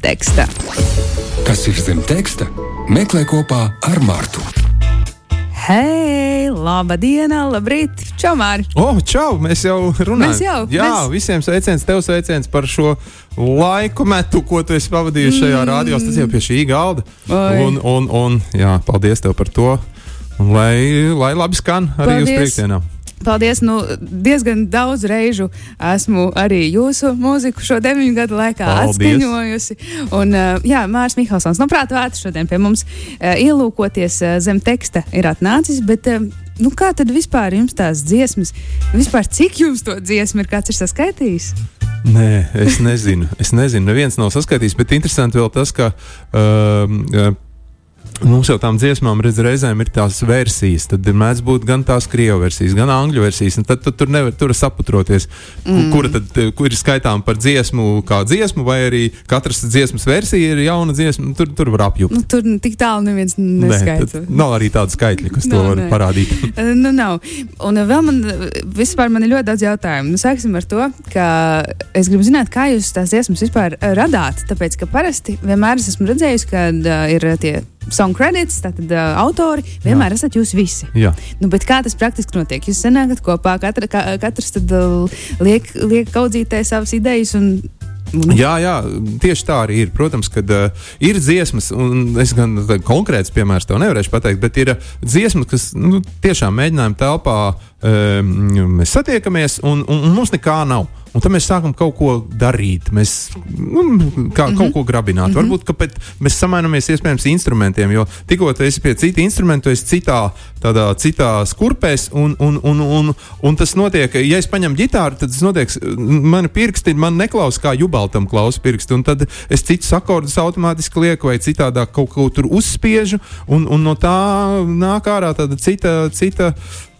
teksta. Kas ir zem teksta? Meklē kopā ar Mārtu. Hei, laba diena, labrīt, čau, Mārķis. Oh, čau, mēs jau runājam. Mēs jau, Jā, mēs- visiem sveiciens, tev sveiciens par šo laiku metu, ko tu esi pavadījis šajā mm. radiostacijā pie šī galda. Oi. Un, un, un, jā, paldies tev par to. Un lai, lai labi skan arī uz Paldies. Paldies! Nu, diezgan daudz reižu esmu arī jūsu mūziku šo deviņu gadu laikā Paldies. atskaņojusi. Un, uh, jā, Mārcis Mihelsons, no prāta vērts šodien pie mums uh, ielūkoties uh, zem teksta ir atnācis. Bet, nu, kā tad vispār jums tās dziesmas, vispār cik jums to dziesmu ir kāds ir saskaitījis? Nē, es nezinu. Es nezinu, neviens nav saskaitījis, bet interesanti vēl tas, ka. Uh, Mums jau tām dziesmām redz, reizēm ir tās versijas. Tad ir mēdz būt gan tās krievu versijas, gan angļu versijas. Tad tu, tur nevar tur saputroties, mm. kura tad eh, kur ir skaitām par dziesmu, kā dziesmu, vai arī katras dziesmas versija ir jauna dziesma. Tur, tur var apjūgt. Nu, tur tik tālu neviens neskaita. tad nav arī tāda skaitļa, kas to Nav, var nē. parādīt. Nu, nav. Un uh, vēl man, uh, vispār man ir ļoti daudz jautājumu. Nu, sāksim ar to, ka es gribu zināt, kā jūs tās dziesmas vispār radāt. Tāpēc, ka parasti vienmēr es esmu redzējusi, ka uh, ir tie song credits, tātad uh, autori, vienmēr Jā. esat jūs visi. Jā. Nu, kā tas praktiski notiek? Jūs sanākat kopā, katra, ka, katrs tad, uh, liek, liek kaudzītē savas idejas un. un Jā, jā, tieši tā arī ir. Protams, ka uh, ir dziesmas, un es gan tā konkrēts piemērs tev nevarēšu pateikt, bet ir uh, dziesmas, kas nu, tiešām mēģinājuma telpā um, mēs satiekamies, un, un, un mums nekā nav. Un tad mēs sākam kaut ko darīt, mēs nu, kā, mm -hmm. kaut ko grabināt. Mm -hmm. Varbūt pēc, mēs samainamies iespējams instrumentiem, jo tikko tu esi pie cita instrumenta, tu esi citā, tādā, citā skurpēs, un, un, un, un, un tas notiek, ja es paņemu ģitāru, tad tas notiek, mani pirksti man neklausa kā jubaltam klausa pirksti, un tad es citus akordus automātiski lieku vai citādāk kaut ko tur uzspiežu, un, un no tā nāk ārā tāda cita. cita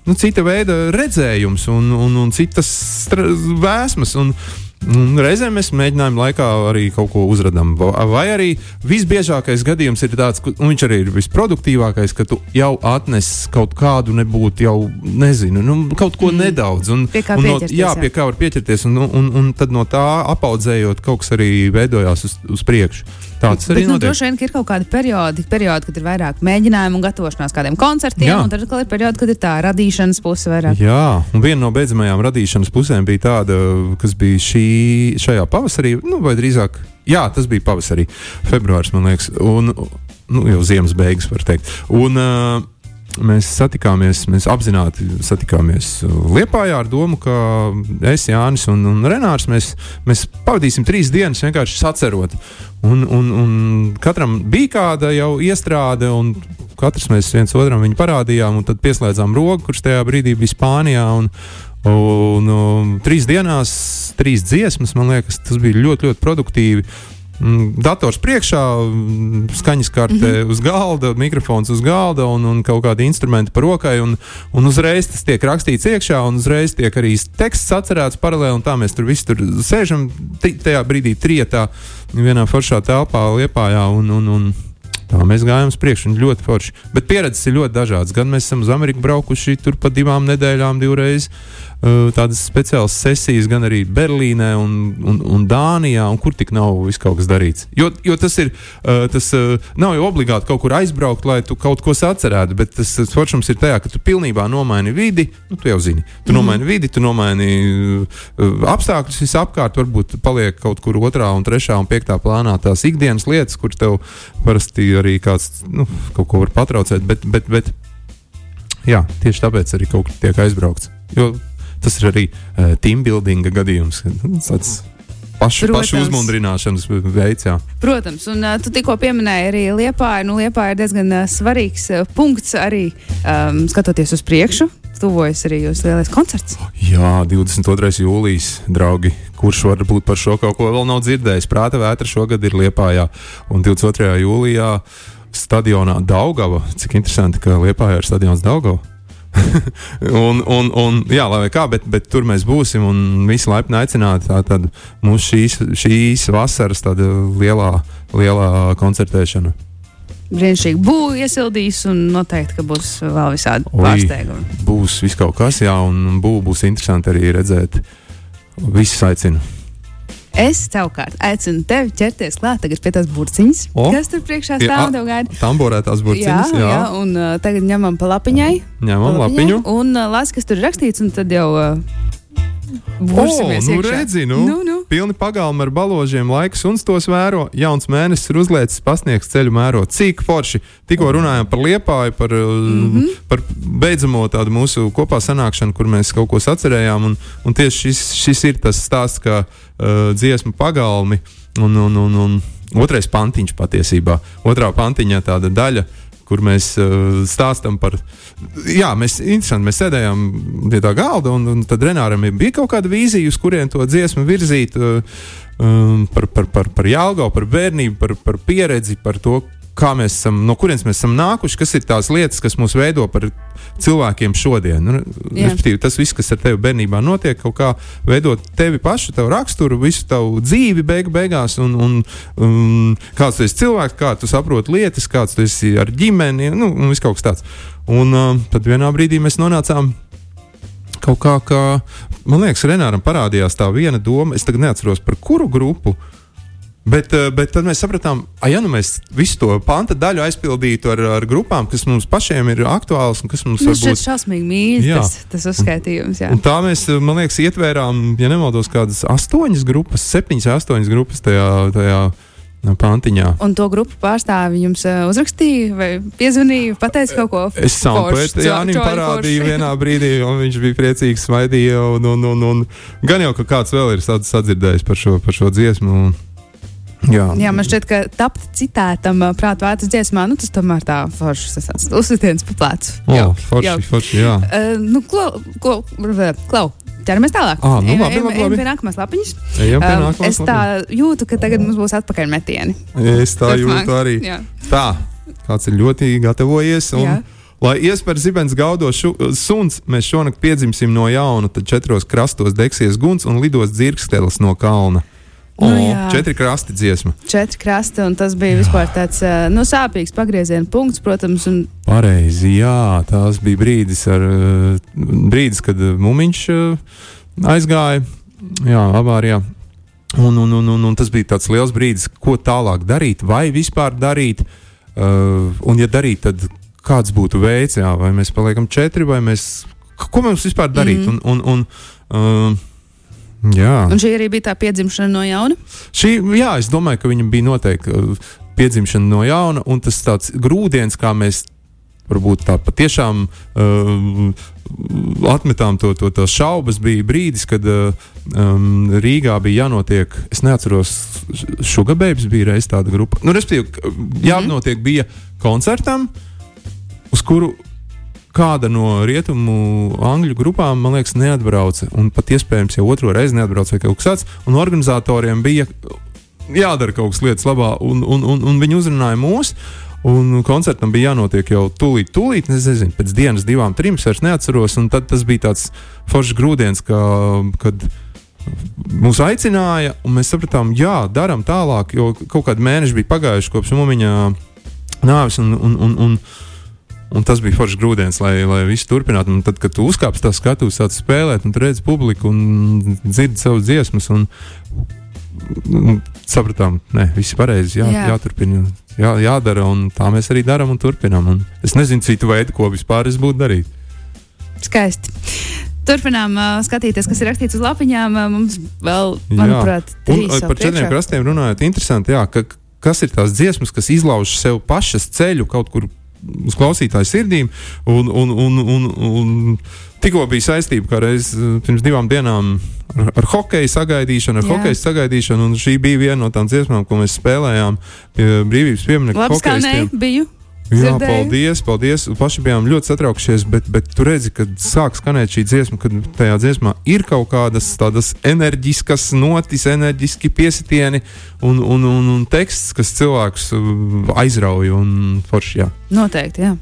nu, cita veida redzējums un, un, un citas vēsmas. Un, Un reizēm mēs mēģinājām laikā arī kaut ko uzrādīt. Vai arī visbiežākais gadījums ir tāds, un viņš arī ir visproduktīvākais, ka tu jau atnes kaut kādu nebūtu, jau nezinu, nu, kaut ko mm. nedaudz. Un, Pie kā un no, jā. pie kā var pieķerties. Un, un, un tad no tā apaudzējot, kaut kas arī veidojās uz, uz priekšu. Tāds arī Bet, nu, droši vien ka ir kaut kādi periodi, periodi, kad ir vairāk mēģinājumu un gatavošanās kādiem koncertiem, Jā. un tad atkal ir periodi, kad ir tā radīšanas puse vairāk. Jā, un viena no beidzamajām radīšanas pusēm bija tāda, kas bija šī, šajā pavasarī, nu, vai drīzāk, jā, tas bija pavasarī, februāris, man liekas, un nu, jau ziemas beigas, var teikt. Un, uh, Mēs satikāmies, mēs apzināti satikāmies Lietpājā ar domu, ka es, Jānis un, un Renārs, mēs, mēs pavadīsim trīs dienas vienkārši sacerot. Un, un, un katram bija kāda jau iestrāde, un katrs mēs viens otram viņu parādījām, un tad pieslēdzām rogu, kurš tajā brīdī bija Spānijā. Un, Un, un trīs dienās, trīs dziesmas, man liekas, tas bija ļoti, ļoti produktīvi. Mm, Dators priekšā, mm, skaņas karte mm -hmm. uz galda, mikrofons uz galda un, un kaut kādi instrumenti par rokai. Un, un uzreiz tas tiek rakstīts iekšā, un uzreiz tiek arī teksts atcerēts paralēli. un Tā mēs tur visi tur sēžam, tajā brīdī trietā, vienā foršā telpā, liepājā. Un, un, un, Tā mēs gājām uz priekšu, un ļoti forši. Bet pieredzes ir ļoti dažādas. Gan mēs esam uz Ameriku braukuši tur pa divām nedēļām, divreiz tādas speciālas sesijas, gan arī Berlīnē un, un, un Dānijā, un kur tik nav viss kaut kas darīts. Jo, jo tas ir, uh, tas uh, nav jau obligāti kaut kur aizbraukt, lai tu kaut ko atcerētu, bet tas, foršums ir tajā, ka tu pilnībā nomaini vidi, nu, tu jau zini. Tu mm. nomaini vidi, tu nomaini apstākļus visapkārt, varbūt paliek kaut kur otrā, un trešā un piektā plānā tās ikdienas lietas, kur tev parasti arī kāds nu, kaut ko var patraucēt. Bet, bet, bet jā, tieši tāpēc arī kaut kur tiek aizbraukts. Jo tas ir arī uh, team building gadījums. Tas pašu, Protams. pašu uzmundrināšanas veids. Jā. Protams, un uh, tu tikko pieminēji arī Liepāju. Nu, Liepāja ir diezgan uh, svarīgs uh, punkts arī um, skatoties uz priekšu. Tuvojas arī jūsu lielais koncerts. Jā, 22. jūlijas, draugi, kurš varbūt par šo kaut ko vēl nav dzirdējis. Prāta vētra šogad ir Liepājā un 22. jūlijā stadionā Daugava. Cik interesanti, ka Liepājā ir stadions Daugava. un, un, un, jā, lai kā, bet, bet tur mēs būsim un visi laipni aicināti. Tā tad mūsu šīs, šīs vasaras tāda lielā, lielā koncertēšana. Brīnišķīgi būs iesildījis, un noteikti, ka būs vēl visādi Oi. pārsteigumi. Būs viss kaut kas, jā, un bū, būs interesanti arī redzēt. Visus aicinu. Es savukārt aicinu tevi ķerties klāt pie tās burciņas, O. kas tur priekšā stāv tev gaida. Tamborētās Jā, burciņas. jā. jā, un uh, tagad ņemam pa lapiņai. Ņemam pa lapiņu. Un uh, lasi, kas tur rakstīts, un tad jau uh, bursimies nu iekšā. redzi, nu, nu, nu. Pilni pagalmi ar baložiem, laiks un tos vēro. Jauns mēnesis ir uzliecis, pasniegs ceļu mēro. Cik forši! Tikko runājām par liepāju, par, mm. -hmm. par beidzamo tādu mūsu kopā sanākšanu, kur mēs kaut ko sacerējām. Un, un tieši šis, šis ir tas stāsts, kā uh, dziesmu pagalmi un, un, un, un otrais pantiņš patiesībā. Otrā pantiņā tāda daļa. Kur mēs uh, stāstām par. Jā, mēs, mēs sēdējām pie tā galda, un, un tad Renāram bija kaut kāda vīzija, uz kurien to dziesmu virzīt. Uh, um, par, par, par, par Jālgau, par bērnību, par, par pieredzi, par to, kā mēs esam, no kurienes mēs esam nākuši, kas ir tās lietas, kas mūs veido par cilvēkiem šodien. Nu, respektīvi, tas viss, kas ar tevi bērnībā notiek, kaut kā veidot tevi pašu, tavu raksturu, visu tavu dzīvi beigu, beigās, un, un, un kāds tu esi cilvēks, kā tu saproti lietas, kāds tu esi ar ģimeni, nu, un viss kaut kas tāds. Un uh, tad vienā brīdī mēs nonācām kaut kā, ka, man liekas, Renāram parādījās tā viena doma, es tagad neatceros par kuru grupu. Bet, eh, bet tad mēs sapratām, ka, ja nu mēs visu to panta daļu aizpildītu ar, ar grupām, kas mums pašiem ir aktuāls un kas mums Nu, šķiet varbūt. šausmīgi mīļš tas, tas uzskaitījums. Jā. Un tā mēs, eh, man liekas, ietvērām, ja nemaldos, kādas astoņas grupas, septiņas, astoņas grupas tajā, tajā eh, pantiņā. Un to grupu pārstāvi jums uzrakstīja vai piezvanīja, pateica kaut ko. Es Jānim čoļu parādīju foršu. vienā brīdī, un viņš bija priecīgs, smaidīja. Un, un, un, un gan jau, ka kāds vēl ir sad- sadzirdējis par šo, par šo dziesmu. Un, jā. Jā, man šķiet, ka tapt citētam prātu vērtas dziesmā, nu tas tomēr tā foršs uzsitiens pa plecu. Jauki, forši, forši, jā. Uh, nu, klau, klau, klau, ķeramies tālāk. Ā, nu labi, ejam- labi, labi. Pie nākamās lapiņas. Ejam pie nākamās es tā jūtu, ka tagad mums būs atpakaļ metieni. Es tā Turpmāk. jūtu arī. Jā. Tā, kāds ir ļoti gatavojies. Un, Jā. lai iespēr zibens gaudo šu, suns, mēs šonakt piedzimsim no jauna, tad četros krastos degsies guns un lidos dzirkstelis no kalna. Nu jā. četri krasti dziesma. Četri krasti, un tas bija vispār tāds nu, sāpīgs pagrieziena punkts, protams. Un, Pareizi, jā, tās bija brīdis, ar, brīdis kad mumiņš aizgāja jā, avārijā. Un, un, un, un, un tas bija tāds liels brīdis, ko tālāk darīt, vai vispār darīt. Uh, un, ja darīt, tad kāds būtu veids, jā, vai mēs paliekam četri, vai mēs. Ko mums vispār darīt? Mhm. Un, un, un, uh, jā. un šī arī bija tā piedzimšana no jauna. Šī, jā, es domāju, ka viņam bija noteikti uh, piedzimšana no jauna, un tas tāds grūdienis, kā mēs varbūt tā patiešām uh, atmetām to, to, to šaubas, bija brīdis, kad uh, um, Rīgā bija jānotiek, es neatceros, Šugabēbs bija reiz tāda grupa. Nu, respektīvi, jānotiek bija koncertam, uz kuru kāda no rietumu angļu grupām, man liekas, neatbrauca. Un pat iespējams, jau otro reizi neatbrauca vai kaut kas tāds. Un organizatoriem bija jādara kaut kas lietas labā, un, un, un, un viņi uzrunāja mūs. Un koncertam bija jānotiek jau tūlīt, tūlīt, nezinu, pēc dienas, divām, trim, es vairs neatceros. Tad tas bija tāds foršs grūdienis, ka, kad mūs aicināja, un mēs sapratām, jā, darām tālāk, jo kaut kādi mēneši bija pagājuši kopš mūmiņa nāves. Un, un, un, un, Un tas bija foršs grūdienis, lai, lai viss turpinātu. Un tad, kad tu uzkāpsi tā skatuves, sāc spēlēt, un tu redzi publiku un dzirdi savas dziesmas, un, un sapratām, ka viss ir pareizi, jā, Jā. jā. jāturpina, jā, jādara, un tā mēs arī darām un turpinām. Un es nezinu citu veidu, ko vispār es būtu darījis. Skaisti. Turpinām uh, skatīties, kas ir rakstīts uz lapiņām. Uh, mums vēl, manuprāt, uh, vēl par četriem krastiem runājot, interesanti, jā, ka, kas ir tās dziesmas, kas izlauž sev pašas ceļu kaut kur uz klausītāju sirdīm. Un, un, un, un, un tikko bija saistība, kā reiz uh, pirms divām dienām ar, ar hokeju sagaidīšanu, ar Jā. hokeju sagaidīšanu, un šī bija viena no tām dziesmām, ko mēs spēlējām pie brīvības pieminiekta Labi, kā nē, biju. Jā, Dzirdēju. paldies, paldies. Paši bijām ļoti satraukšies, bet, bet tu redzi, kad sāk skanēt šī dziesma, kad tajā dziesmā ir kaut kādas tādas enerģiskas notis, enerģiski piesitieni un, un, un, un teksts, kas cilvēkus uh, aizrauja un forši. Jā. Noteikti, jā.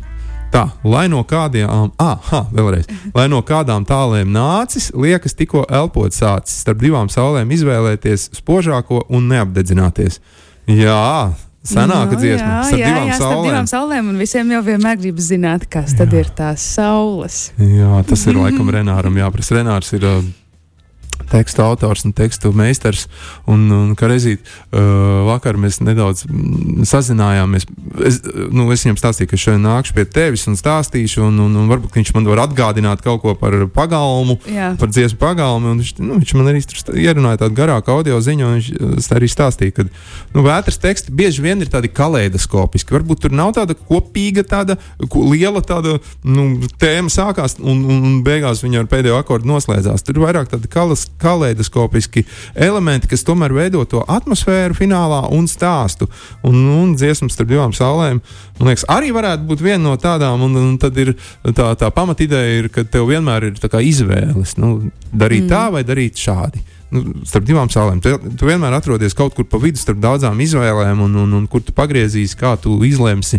Tā, lai no kādām, ah, vēlreiz, lai no kādām tālēm nācis, liekas, tikko elpot sācis, starp divām saulēm izvēlēties spožāko un neapdedzināties. Jā, senāka Nu, dziesma, jā, jā, divām jā, saulēm. divām saulēm, un visiem jau vienmēr gribas zināt, kas tad ir tās saules. Jā, tas ir laikam Renāram jāprasa. Renārs ir tekstu autors un tekstu meistars. Un, un kā reizīt, uh, vakar mēs nedaudz mm, sazinājāmies. Es, nu, es viņam stāstīju, ka šodien nākšu pie tevis un stāstīšu, un, un, un varbūt viņš man var atgādināt kaut ko par pagalmu, Jā. par dziesmu pagalmu. Viņš, nu, viņš man arī ierunāja tādu garāku audio ziņu, un viņš arī stāstīja, ka nu, vētras teksti bieži vien ir tādi kaleidoskopiski. Varbūt tur nav tāda kopīga, tāda ko, liela tāda, nu, tēma sākās, un, un, un beigās viņa ar pēdējo akordu noslēdzās. Tur ir vairāk tādi kalas, kaleidoskopiski elementi, kas tomēr veido to atmosfēru finālā un stāstu. Un, un dziesmas starp divām saulēm, man liekas, arī varētu būt viena no tādām. Un, un tad ir tā, tā pamatideja, ir, ka tev vienmēr ir izvēles. Nu, darīt mm. tā vai darīt šādi. Nu, starp divām sālēm. Tu, tu vienmēr atrodies kaut kur pa vidu starp daudzām izvēlēm, un, un, un kur tu pagriezīsi, kā tu izlemsi.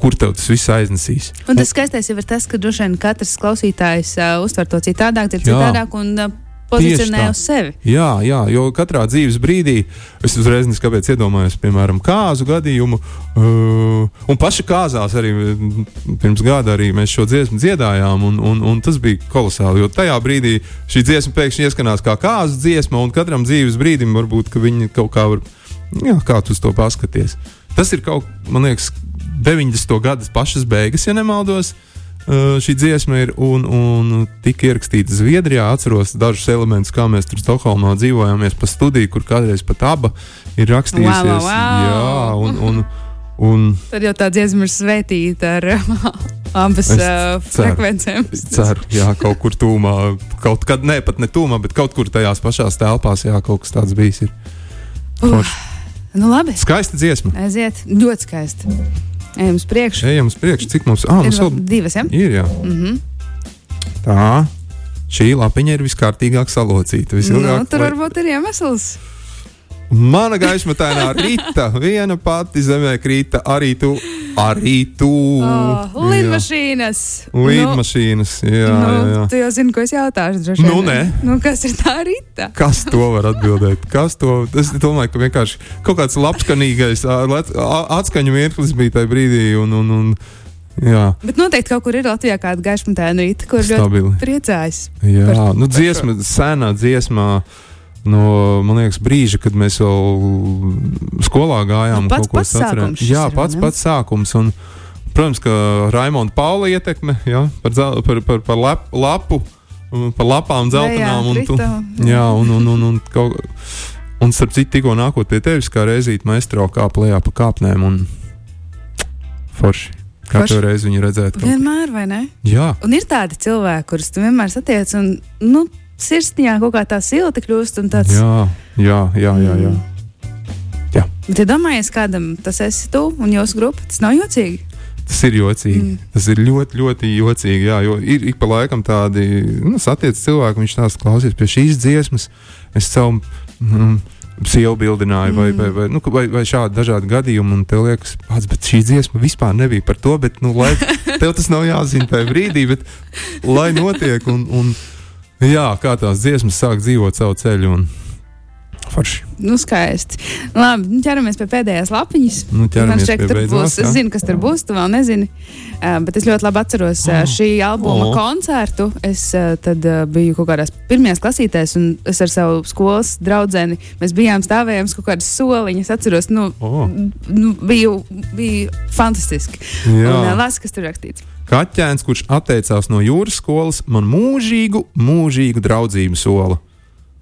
Kur tev tas viss aiznesīs? Un tas skaistais jau ir tas, ka droši vien katrs klausītājs uh, uztver to citādāk, ir citādāk. Un, uh, pozicionē uz sevi. Jā, jā, jo katrā dzīves brīdī es uzreiz kāpēc iedomājos, piemēram, kāzu gadījumu. Uh, un paši kāzās arī pirms gada arī mēs šo dziesmu dziedājām, un, un, un tas bija kolosāli. Jo tajā brīdī šī dziesma pēkšņi ieskanās kā kāzu dziesma, un katram dzīves brīdim varbūt viņi kaut kā var, jā, kā tu uz to paskaties. Tas ir kaut, man liekas, 90. gada pašas beigas, ja nemaldos. Uh, šī dziesma ir un, un tika ierakstīta Zviedrijā. Atceros dažus elementus, kā mēs tur Stokholmā dzīvojāmies pa studiju, kur kādreiz pat aba ir rakstījusies. Wow, wow, wow. Jā, un, un, un, Tad jau tā dziesma ir svētīta ar abas uh, frekvencēm. Ceru, jā, kaut kur tūmā, kaut kad, ne pat ne tūmā, bet kaut kur tajās pašās telpās, jā, kaut kas tāds bijis. Ir. Uh, nu labi. Skaista dziesma. Aiziet, ļoti skaista. Ejam uz priekšu. Ejam uz priekšu. Cik mums ah, ir? Mums Vēl divas, ja? Ir, jā. Mm -hmm. Tā. Šī lapiņa ir viskārtīgāk salocīta. Visilgāk, nu, tur varbūt ir iemesls. Mana gaismatainā rīta, viena pati zemē krīta, arī tu. Arī tu. Oh, lidmašīnas. Lidmašīnas, nu, jā, nu, jā, jā. Tu jau zini, ko es jautāšu. Droši, Nu, nē. Nu, kas ir tā rīta? Kas to var atbildēt? Kas to? Es domāju, ka vienkārši kaut kāds labskanīgais atskaņu mirklis bija tajā brīdī. Un, un, un, Jā. Bet noteikti kaut kur ir Latvijā kāda gaismataina rīta, kur Stabili. ļoti priecājas. Jā, par- nu, dziesma, senā dziesmā. No, liekas, brīža, kad mēs vēl skolā gājām, Nu, pats- pats sākums Jā, pats, ne? pats sākums. Un, protams, ka Raimonda Paula ietekme ja, par, par, par, par lep, lapu, un par lapām dzeltenām. Un, tu, krita. jā, un, un, un, un, kaut, un starp citu, tikko nākot pie tevis, kā reizīt maestro kāp lejā pa kāpnēm un forši. Katru reizi viņu redzēt. Vienmēr, vai ne? Jā, Un ir tādi cilvēki, kurus tu vienmēr satiec, un nu, sirsniņā kaut kā tā silta kļūst. Tāds, jā, jā, jā. jā, jā. Bet, ja domājies, kādam tas esi tu un jūsu grupa, tas nav jocīgi. Tas ir jocīgi. Mm. Tas ir ļoti, ļoti jocīgi. Jā, jo ir ik pa laikam tādi nu, satiec cilvēki, viņš tās klausīs pie šīs dziesmas. Es savu mm, sievu bildināju, vai, vai, vai, nu, vai, vai šādi dažādi gadījumi, un tev liekas, pats, bet šī dziesma vispār nebija par to, bet, nu, lai tev tas nav jāzina tajā brīdī, bet lai notiek, un, un jā, kā tās dziesmas sāk dzīvot savu ceļu. Un, Forši. Nu, skaisti. Labi, nu, ķeramies pie pēdējās lapiņas. Nu, Man ka tur būs. Es jā. zinu, kas tur būs, tu vēl nezini. Uh, bet es ļoti labi atceros uh, šī albuma Oh. koncertu. Es uh, tad uh, biju kaut kādās pirmajās klasītēs, un es ar savu skolas draugu mēs bijām stāvējām uz kaut kādas soliņas. Es atceros, nu, Oh. nu biju, bija fantastiski. Jā. Un uh, lasi, kas tur rakstīts. Kaķēns, kurš atteicās no jūras skolas, man mūžīgu, mūžīgu draudzību sola.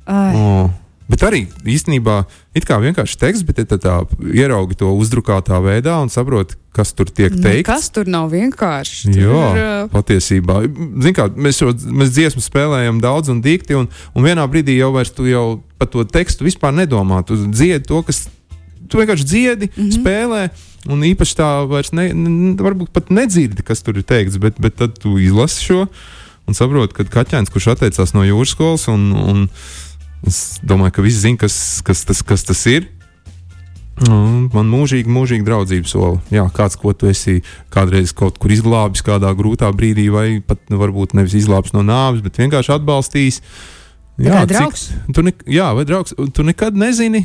Ai. Oh. Bet arī īstenībā it kā vienkārši teksts, bet tā, tā ieraugi to uzdrukātā veidā un saproti, kas tur tiek Nu, teikts. kas tur nav vienkārši? Tur Jā, uh, patiesībā. Zin Kā, mēs šo mēs dziesmu spēlējam daudz un dikti, un, un vienā brīdī jau, vairs tu jau par to tekstu vispār nedomā. Tu dziedi to, kas tu vienkārši dziedi, mm -hmm. spēlē. Un īpaši tā vairs ne, ne, varbūt pat nedzirdi, kas tur ir teikts, bet, bet tad tu izlasi šo un saproti, ka kaķēns, kurš atteicās no jūras skolas, un, un es domāju, ka visi zina, kas, kas, tas, kas tas ir. Man mūžīgi, mūžīgi draudzība sola. Jā, kāds, ko tu esi kādreiz kaut kur izglābis, kādā grūtā brīdī, vai pat nu, varbūt nevis izglābis no nāves, bet vienkārši atbalstījis. Kā draugs? tu ne, jā, vai draugs. Tu nekad nezini,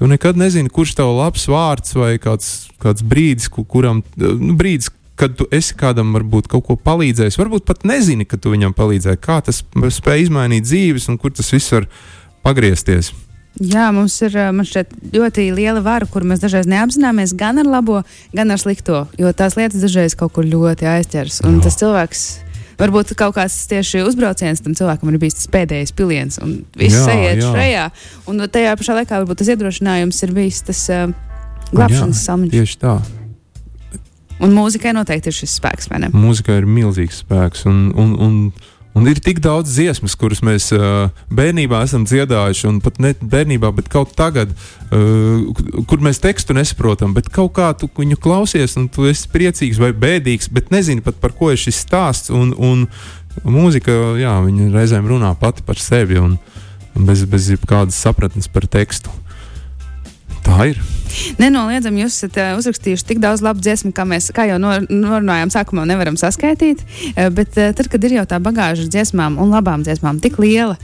tu nekad nezini, kurš tev labs vārds vai kāds, kāds brīdis, ku- kuram nu, brīdis, kad tu esi kādam varbūt kaut ko palīdzējis, varbūt pat nezini, ka tu viņam palīdzēji, kā tas spēj izmainīt dzīves un kur tas viss var pagriezties. Jā, mums ir šeit ļoti liela vara, kur mēs dažreiz neapzināmies gan ar labo, gan ar slikto. Jo tās lietas dažreiz kaut kur ļoti aizķers. Un tas cilvēks varbūt kaut kāds tieši uzbrauciens tam cilvēkam ir bijis tas pēdējais piliens, un viss Jā, aiziet jā. šajā. Un tajā pašā laikā varbūt tas iedrošinājums ir bijis tas uh, glābšanas samiņš. Tieši tā. Un mūzikai noteikti ir šis spēks, vai ne? Mūzika ir milzīgs spēks. Un, un, un, un ir tik daudz dziesmas, kuras mēs uh, bērnībā esam dziedājuši, un pat ne bērnībā, bet kaut tagad, uh, kur mēs tekstu nesaprotam, bet kaut kā tu viņu klausies, un tu esi priecīgs vai bēdīgs, bet nezini pat par ko ir šis stāsts. Un, un mūzika, jā, viņa reizēm runā pati par sevi un, bez, bez kādas sapratnes par tekstu. Tā ir. Nenoliedzami jūs esat uh, uzrakstījuši tik daudz labu dziesmu, kā mēs, kā jau nor norunājām, sākumā nevaram saskaitīt. Uh, bet uh, tad, kad ir jau tā bagāža dziesmām un labām dziesmām tik liela,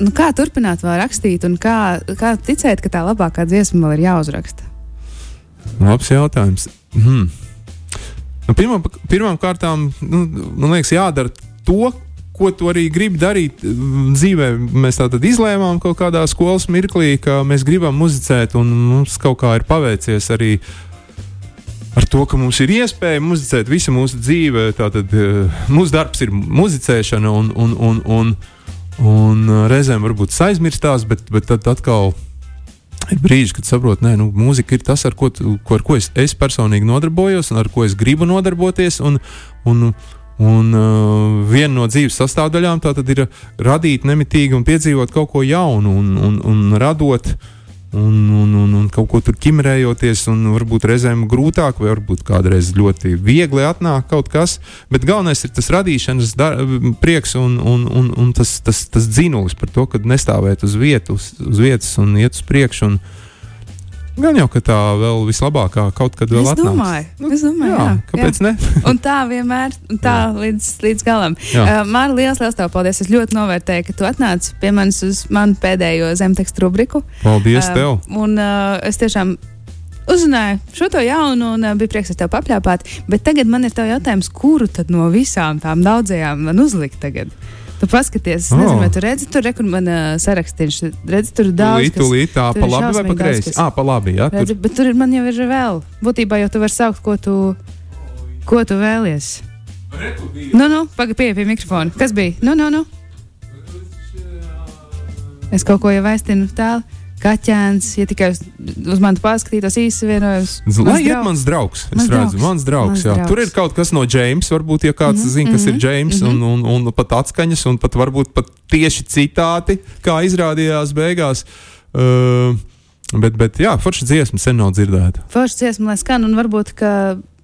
nu, kā turpināt vēl rakstīt un kā, kā ticēt, ka tā labākā dziesma vēl ir jāuzraksta? Labs jautājums. Hmm. Nu, kārtām, nu, man liekas, jādara to, ko tu arī gribi darīt mm, dzīvē. Mēs tā tad izlēmām kaut kādā skolas mirklī, ka mēs gribam muzicēt, un mums kaut kā ir paveicies arī. Ar to, ka mums ir iespēja muzicēt visu mūsu dzīvi, tātad uh, mūsu darbs ir muzicēšana, un, un, un, un, un reizēm varbūt aizmirstās, bet, bet tad atkal ir brīži, kad saprotu, ka nu, mūzika ir tas, ar ko, ko, ar ko es, es personīgi nodarbojos un ar ko es gribu nodarboties. Un, un, un uh, viena no dzīves sastāvdaļām tā tad ir radīt nemitīgi un piedzīvot kaut ko jaunu un, un, un radot. Un, un, un, un kaut ko tur ķimrējoties, un varbūt reizēm grūtāk, vai varbūt kādreiz ļoti viegli atnāk kaut kas. Bet galvenais ir tas radīšanas prieks un, un, un, un tas, tas, tas dzinulis par to, ka nestāvēt uz, vietu, uz, uz vietas un iet uz priekšu. Un, Gan jau, ka tā vēl vislabākā kaut kad vēl es atnāks. domāju, es domāju, jā, jā, kāpēc jā. ne? Un tā vienmēr, un tā līdz, līdz galam. Jā. Uh, man liels, liels tev paldies. Es ļoti novērtēju, ka tu atnāci pie manis uz manu pēdējo zemtekstu rubriku. Paldies Uh, tev! Un uh, es tiešām uzzināju šo to jaunu, un uh, bija prieks ar tevi papļāpāt. Bet tagad man ir tev jautājums, kuru tad no visām tām daudzajām man uzlikt tagad? Tu paskaties, es Oh. nezinu, vai tu redzi, tur rekur man uh, sarakstīns. Redzi, tur ir daudz. Kas- tūlīt, tā tur pa ir labi vai pa kreisi? Ah, pa labi, jā. Redzi, Tur. bet tur ir, man jau ir vēl. Būtībā jau tu vari saukt, ko tu, ko tu vēlies. Nu, nu, pagaidi pie, pie mikrofona. Kas bija? Nu, nu, nu. Es kaut ko jau aiztinu tālu. Kaķēns, ja tikai uz, uz mani paskatītos īsi vienojums. Lai iet mans draugs. Es Mans redzu, draugs. mans draugs. Jā. draugs. Tur ir kaut kas no Džeimsa, varbūt, ja kāds Mhm, zina, kas ir Džeims, un, un, un pat atskaņas, un pat varbūt pat tieši citāti, kā izrādījās beigās. Uh, bet, bet, jā, forša dziesma sen nav dzirdēta. Forši dziesma, lai skan, un varbūt, ka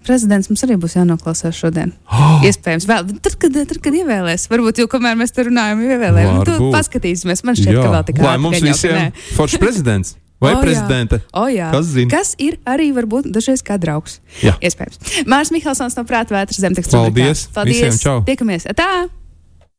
prezidents mums arī būs jānoklausās šodien. Oh, Iespējams, vēl tad, kad, tad, kad ievēlēs. Varbūt jau kamēr mēs te runājam, jau ievēlējam. Nu, tu Varbūt. paskatīsimies, man šķiet, ka vēl tik Lai ātri mums visiem foršs prezidents vai O, jā. prezidente. O, jā. Kas zina? Kas ir arī varbūt dažreiz kā draugs? Jā. Iespējams. Mārcis Mihelsons no Prāta vētras zemtekstu. Paldies. Paldies. Visiem čau. Tiekamies. Tā!